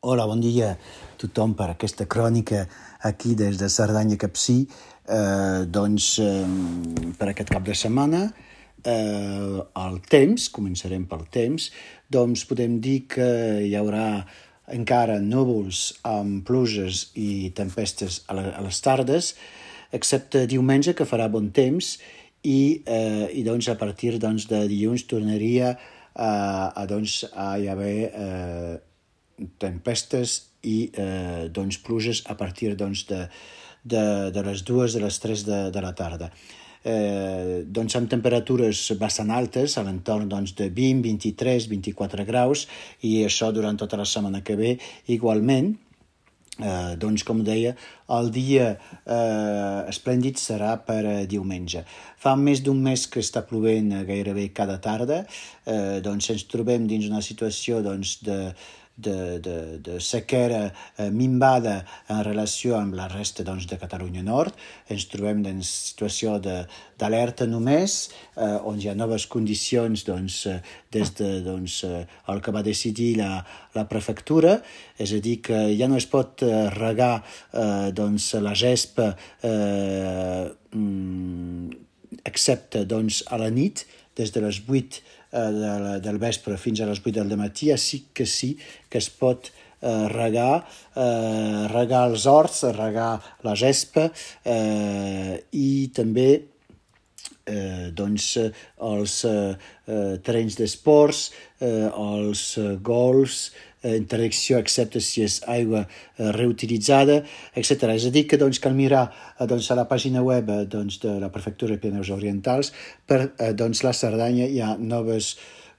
Hola, bon dia a tothom per aquesta crònica aquí des de Cerdanya Capcí. Eh, doncs, eh, per aquest cap de setmana, eh, el temps, començarem pel temps, doncs podem dir que hi haurà encara núvols amb pluges i tempestes a, la, a les tardes, excepte diumenge que farà bon temps i, eh, i doncs a partir doncs, de dilluns tornaria a, a, doncs, a hi haver eh, tempestes i eh, doncs, pluges a partir doncs, de, de, de les dues de les tres de, de la tarda. Eh, doncs amb temperatures bastant altes, a l'entorn doncs, de 20, 23, 24 graus, i això durant tota la setmana que ve igualment. Eh, doncs, com deia, el dia eh, esplèndid serà per eh, diumenge. Fa més d'un mes que està plovent gairebé cada tarda, eh, doncs ens trobem dins una situació doncs, de, de, de, de sequera eh, minvada en relació amb la resta doncs, de Catalunya Nord. Ens trobem en situació d'alerta només, eh, on hi ha noves condicions doncs, eh, des de doncs, eh, el que va decidir la, la prefectura, és a dir, que ja no es pot eh, regar eh, doncs, la gespa eh, mm, excepte doncs, a la nit, des de les 8 eh, de, del vespre fins a les 8 del matí, sí que sí que es pot eh, regar, eh, regar els horts, regar la gespa eh, i també eh, doncs, els eh, terrenys d'esports, eh, els golfs, eh, interdicció excepte si és aigua eh, reutilitzada, etc. És a dir, que doncs, cal mirar eh, doncs, a la pàgina web eh, doncs, de la Prefectura de Pirineus Orientals per eh, doncs, la Cerdanya hi ha noves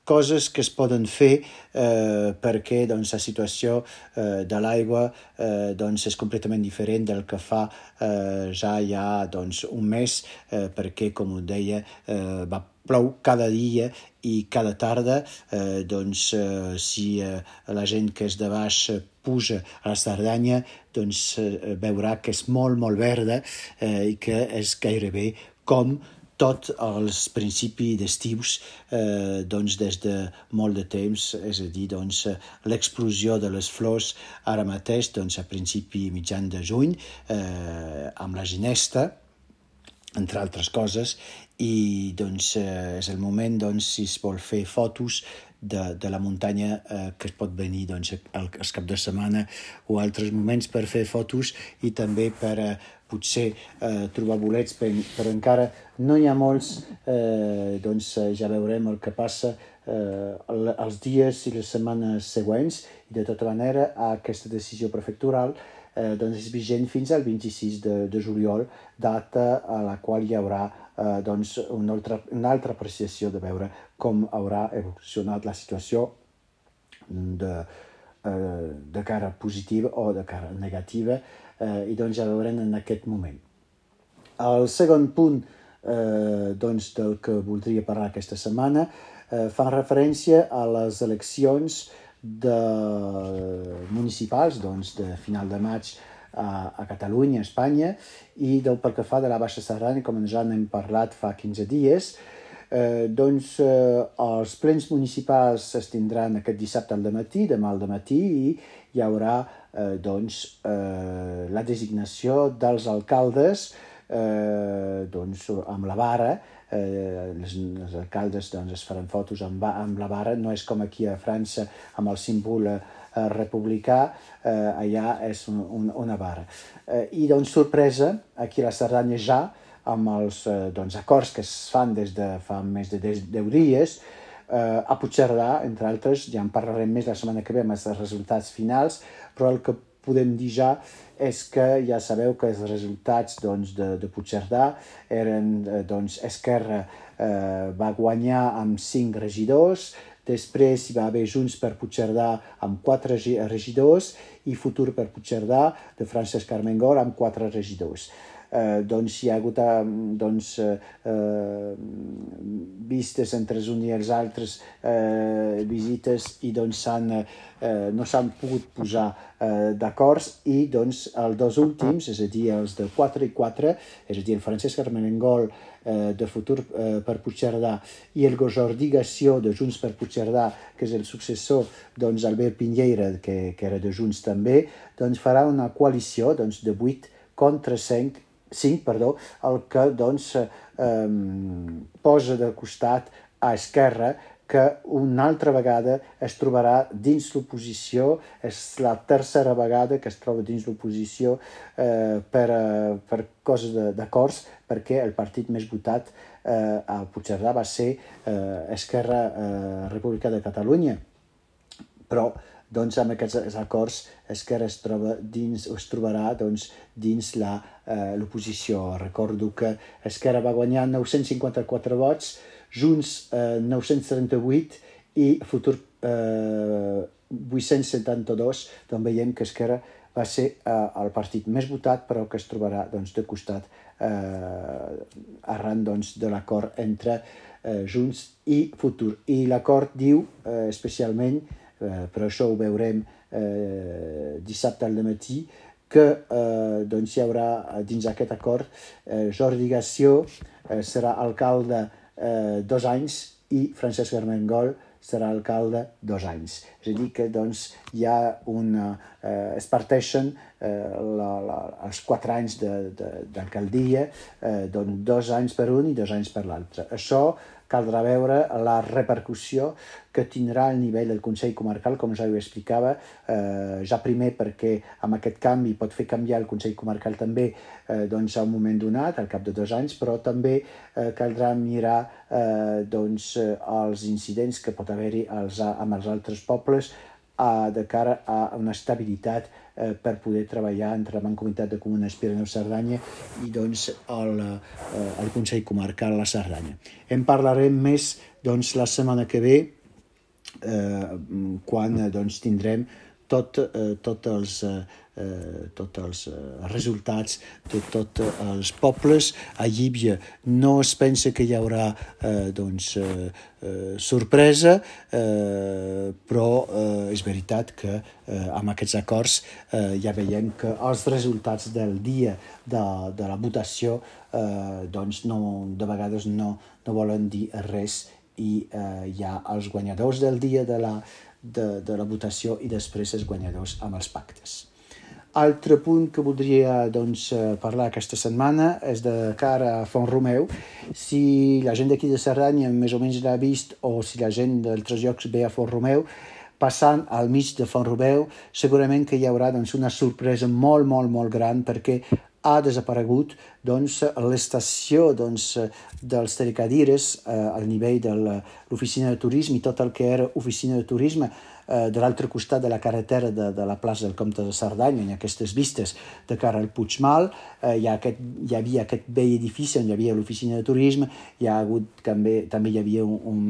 coses que es poden fer eh, perquè doncs, la situació eh, de l'aigua eh, doncs, és completament diferent del que fa eh, ja hi ha doncs, un mes eh, perquè, com ho deia, eh, va plou cada dia i cada tarda, eh, doncs, eh, si eh, la gent que és de baix puja a la Cerdanya, doncs eh, veurà que és molt, molt verda eh, i que és gairebé com tot els principis d'estius eh, doncs des de molt de temps, és a dir, doncs, l'explosió de les flors ara mateix doncs, a principi mitjan de juny eh, amb la ginesta, entre altres coses, i doncs, eh, és el moment doncs, si es vol fer fotos de, de la muntanya eh, que es pot venir doncs, al, al cap de setmana o altres moments per fer fotos i també per eh, potser eh, trobar bolets, però, encara no hi ha molts, eh, doncs eh, ja veurem el que passa eh, els dies i les setmanes següents. I de tota manera aquesta decisió prefectural eh, doncs és vigent fins al 26 de, de juliol, data a la qual hi haurà eh, doncs una, altra, una altra apreciació de veure com haurà evolucionat la situació de, eh, de cara positiva o de cara negativa eh, i doncs ja veurem en aquest moment. El segon punt eh, doncs, del que voldria parlar aquesta setmana eh, fa referència a les eleccions de municipals doncs, de final de maig a, a Catalunya, a Espanya, i del pel que fa de la Baixa Cerdanya, com ja n'hem parlat fa 15 dies, eh, doncs eh, els plens municipals es tindran aquest dissabte al matí, demà al matí, i hi haurà eh, doncs, eh, la designació dels alcaldes eh, doncs, amb la vara, eh, les, les alcaldes doncs, es faran fotos amb, amb la vara, no és com aquí a França amb el símbol eh, eh, republicà, eh, allà és un, un, una vara. Eh, I doncs sorpresa, aquí a la Cerdanya ja, amb els eh, doncs, acords que es fan des de fa més de 10, 10 dies, eh, a Puigcerdà, entre altres, ja en parlarem més la setmana que ve amb els resultats finals, però el que podem dir ja és que ja sabeu que els resultats doncs, de, de Puigcerdà eren, eh, doncs, Esquerra eh, va guanyar amb 5 regidors, Després hi va haver Junts per Puigcerdà amb quatre regidors i Futur per Puigcerdà de Francesc Armengol amb quatre regidors. Eh, doncs hi ha hagut eh, doncs, eh, vistes entre els uns i els altres, eh, visites, i doncs eh, no s'han pogut posar eh, d'acord i doncs els dos últims, és a dir, els de 4 i 4, és a dir, el Francesc Armenengol eh, de Futur eh, per Puigcerdà i el Jordi Gassió de Junts per Puigcerdà, que és el successor doncs, Albert Pinyeira, que, que era de Junts també, doncs farà una coalició doncs, de 8 contra 5, 5 perdó, el que doncs, eh, posa de costat a Esquerra que una altra vegada es trobarà dins l'oposició, és la tercera vegada que es troba dins l'oposició eh, per, eh, per coses d'acords, perquè el partit més votat eh, a Puigcerdà va ser eh, Esquerra eh, República de Catalunya. Però doncs, amb aquests acords Esquerra es, troba dins, es trobarà doncs, dins l'oposició. Eh, Recordo que Esquerra va guanyar 954 vots, Junts eh, 938 i Futur eh, 872, doncs veiem que Esquerra va ser eh, el partit més votat, però que es trobarà doncs, de costat eh, arran doncs, de l'acord entre eh, Junts i Futur. I l'acord diu eh, especialment, eh, però això ho veurem eh, dissabte al matí, que eh, doncs, hi haurà dins aquest acord eh, Jordi Gassió eh, serà alcalde eh, dos anys i Francesc Armengol serà alcalde dos anys. És a dir, que doncs, hi ha una... Eh, es parteixen eh, la, la, els quatre anys d'alcaldia, eh, doncs dos anys per un i dos anys per l'altre. Això caldrà veure la repercussió que tindrà al nivell del Consell Comarcal, com ja ho explicava, eh, ja primer perquè amb aquest canvi pot fer canviar el Consell Comarcal també eh, doncs, a un moment donat, al cap de dos anys, però també eh, caldrà mirar eh, doncs, els incidents que pot haver-hi amb els altres pobles a, de cara a una estabilitat eh, per poder treballar entre la Mancomunitat de Comunes Pirineu-Cerdanya i doncs el, eh, el Consell Comarcal la Cerdanya. En parlarem més doncs, la setmana que ve eh, quan doncs, tindrem tot, eh, tot els, eh, eh, tots els eh, resultats de tots els pobles. A Llíbia no es pensa que hi haurà eh, doncs, eh, eh, sorpresa, eh, però eh, és veritat que eh, amb aquests acords eh, ja veiem que els resultats del dia de, de la votació eh, doncs no, de vegades no, no volen dir res i eh, hi ha els guanyadors del dia de la, de, de la votació i després els guanyadors amb els pactes. Altre punt que voldria doncs, eh, parlar aquesta setmana és de cara a Font Romeu. Si la gent d'aquí de Cerdanya més o menys l'ha vist o si la gent d'altres llocs ve a Font Romeu, passant al mig de Font Romeu, segurament que hi haurà doncs, una sorpresa molt, molt, molt gran perquè ha desaparegut doncs, l'estació doncs, dels telecadires eh, al nivell de l'oficina de turisme i tot el que era oficina de turisme eh, de l'altre costat de la carretera de, de la plaça del Comte de Cerdanya, ha aquestes vistes de cara al Puigmal, eh, hi, ha aquest, hi havia aquest vell edifici on hi havia l'oficina de turisme, hi ha hagut també, també hi havia un, un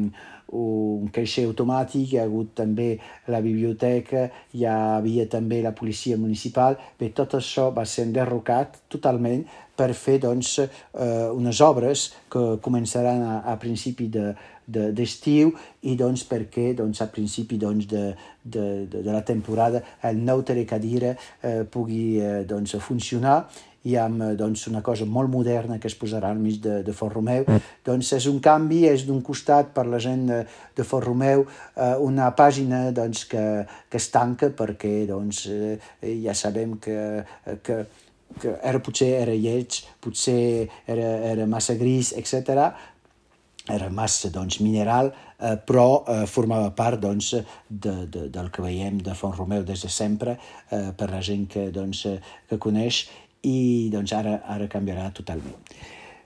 un caixer automàtic, hi ha hagut també la biblioteca, hi havia també la policia municipal. Bé, tot això va ser enderrocat totalment per fer doncs, eh, unes obres que començaran a, a principi d'estiu de, de, i doncs, perquè doncs, a principi doncs, de, de, de, de la temporada el nou telecadira eh, pugui eh, doncs, funcionar i amb eh, doncs, una cosa molt moderna que es posarà al mig de, de Fort Romeu. Mm. Doncs és un canvi, és d'un costat per la gent de, de Fort Romeu eh, una pàgina doncs, que, que es tanca perquè doncs, eh, ja sabem que, que, que era, potser era lleig, potser era, era massa gris, etc era massa doncs, mineral, eh, però eh, formava part doncs, de, de, del que veiem de Font Romeu des de sempre, eh, per la gent que, doncs, que coneix, i doncs ara, ara canviarà totalment.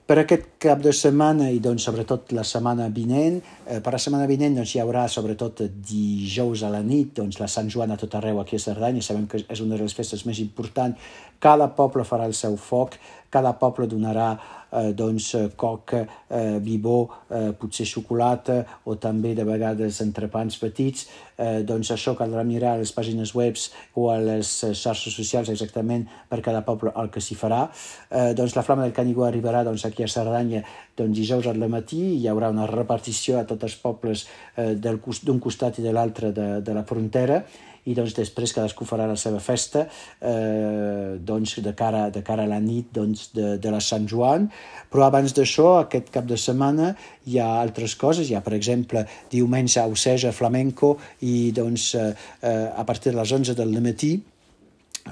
Per aquest cap de setmana i doncs, sobretot la setmana vinent, eh, per la setmana vinent doncs, hi haurà sobretot dijous a la nit doncs, la Sant Joan a tot arreu aquí a Cerdanya, sabem que és una de les festes més importants, cada poble farà el seu foc, cada poble donarà eh, doncs, coca, eh, bibó, eh, potser xocolata o també de vegades entrepans petits, eh, doncs això caldrà mirar a les pàgines web o a les xarxes socials exactament per cada poble el que s'hi farà. Eh, doncs la Flama del Canigó arribarà doncs, aquí a Cerdanya doncs, dijous al matí, hi haurà una repartició a tots els pobles eh, d'un costat i de l'altre de, de la frontera i doncs després cadascú farà la seva festa eh, doncs de, cara, de cara a la nit doncs, de, de la Sant Joan, però abans d'això, aquest cap de setmana, hi ha altres coses, hi ha per exemple diumenge a Oceja flamenco i doncs eh, eh a partir de les 11 del matí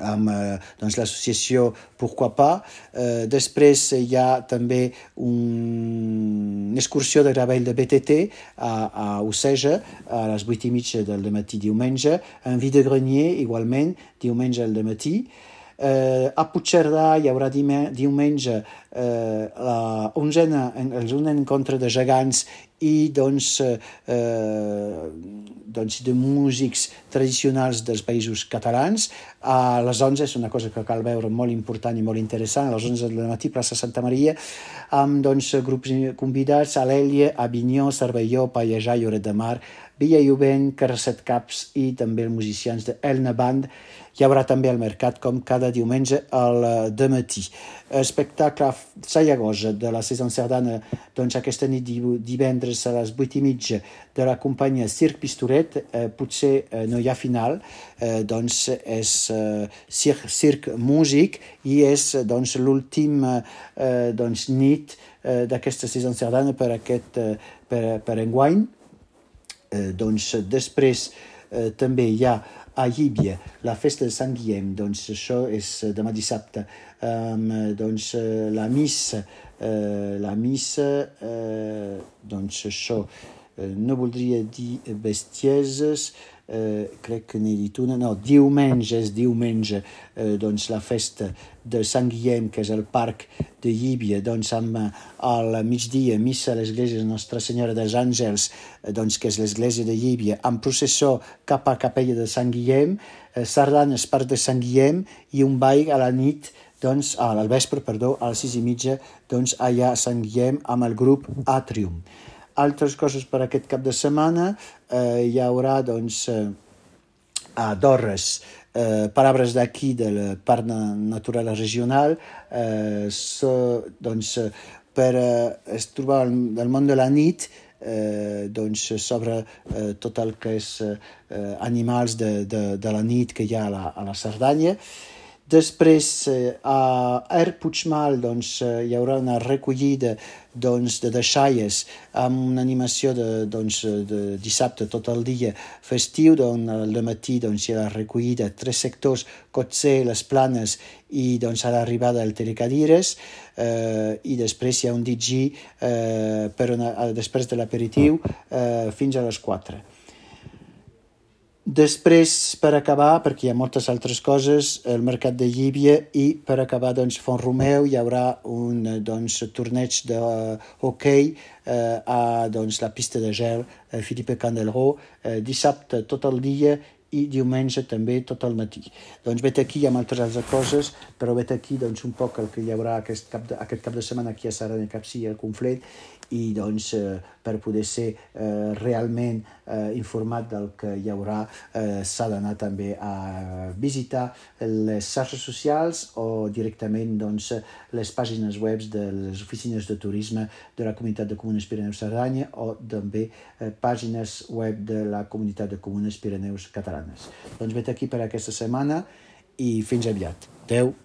amb eh, doncs, l'associació Pourquoi pas. Eh, després hi ha també un, una excursió de gravell de BTT a, a Oceja a les 8 i mitja del matí diumenge, en Vide Grenier igualment diumenge al matí. Eh, a Puigcerdà hi haurà diumenge eh, la onzena, els un encontre de gegants i doncs, eh, doncs de músics tradicionals dels països catalans. A les 11 és una cosa que cal veure molt important i molt interessant, a les 11 del matí, plaça Santa Maria, amb doncs, grups convidats a Avinyó, Cervelló, Pallejà, Lloret de Mar, Villa Juvent, Carrasset Caps i també els musicians de Elna Band. Hi haurà també al mercat com cada diumenge al de matí. Espectacle Sallagosa de la Saison Sardana, doncs aquesta nit divendres a les 8 i mitja de la companyia Circ Pistoret, eh, potser eh, no hi ha final, eh, doncs és eh, circ, circ músic i és doncs l'últim eh, doncs, nit eh, d'aquesta Saison Sardana per aquest eh, per, per enguany. Eh, doncs després eh, també hi ha a Llíbia, la festa de Sant Guillem, doncs això és demà dissabte, um, doncs la missa, uh, la missa, uh, doncs això, uh, no voldria dir bestieses, eh, crec que n'he dit una, no, diumenge és diumenge, eh, doncs la festa de Sant Guillem, que és el parc de Llíbia, doncs amb al migdia missa a l'església de Nostra Senyora dels Àngels, eh, doncs que és l'església de Llíbia, amb processó cap a capella de Sant Guillem, eh, sardanes part de Sant Guillem i un ball a la nit doncs, al vespre, perdó, a les sis i mitja, doncs, allà a Sant Guillem amb el grup Atrium. Altres coses per aquest cap de setmana, eh, hi haurà doncs, eh, a Dorres, eh, paraules d'aquí de la Parc Natural Regional, eh, so, doncs, per eh, es trobar al món de la nit, eh, doncs, sobre eh, tot el que és eh, animals de, de, de la nit que hi ha a la, a la Cerdanya. Després, eh, a Er Puigmal doncs, eh, hi haurà una recollida doncs, de deixalles amb una animació de, doncs, de dissabte tot el dia festiu, on al matí doncs, hi ha la recollida tres sectors, Cotser, les Planes i doncs, a l'arribada del Telecadires eh, i després hi ha un DJ eh, per una, després de l'aperitiu eh, fins a les 4. Després, per acabar, perquè hi ha moltes altres coses, el mercat de Llíbia i per acabar, doncs, Font Romeu hi haurà un doncs, torneig de uh, hoquei eh, a doncs, la pista de gel eh, Philippe Candelro, eh, dissabte tot el dia i diumenge també tot el matí. Doncs vet aquí, hi ha moltes altres coses, però vet aquí doncs, un poc el que hi haurà aquest cap de, aquest cap de setmana aquí a Sarana Capcí, al Conflet, i doncs eh, per poder ser eh, realment eh, informat del que hi haurà eh, s'ha d'anar també a visitar les xarxes socials o directament doncs, les pàgines web de les oficines de turisme de la Comunitat de Comunes Pirineus Cerdanya o també eh, pàgines web de la Comunitat de Comunes Pirineus Catalanes. Doncs vet aquí per aquesta setmana i fins aviat. Adeu.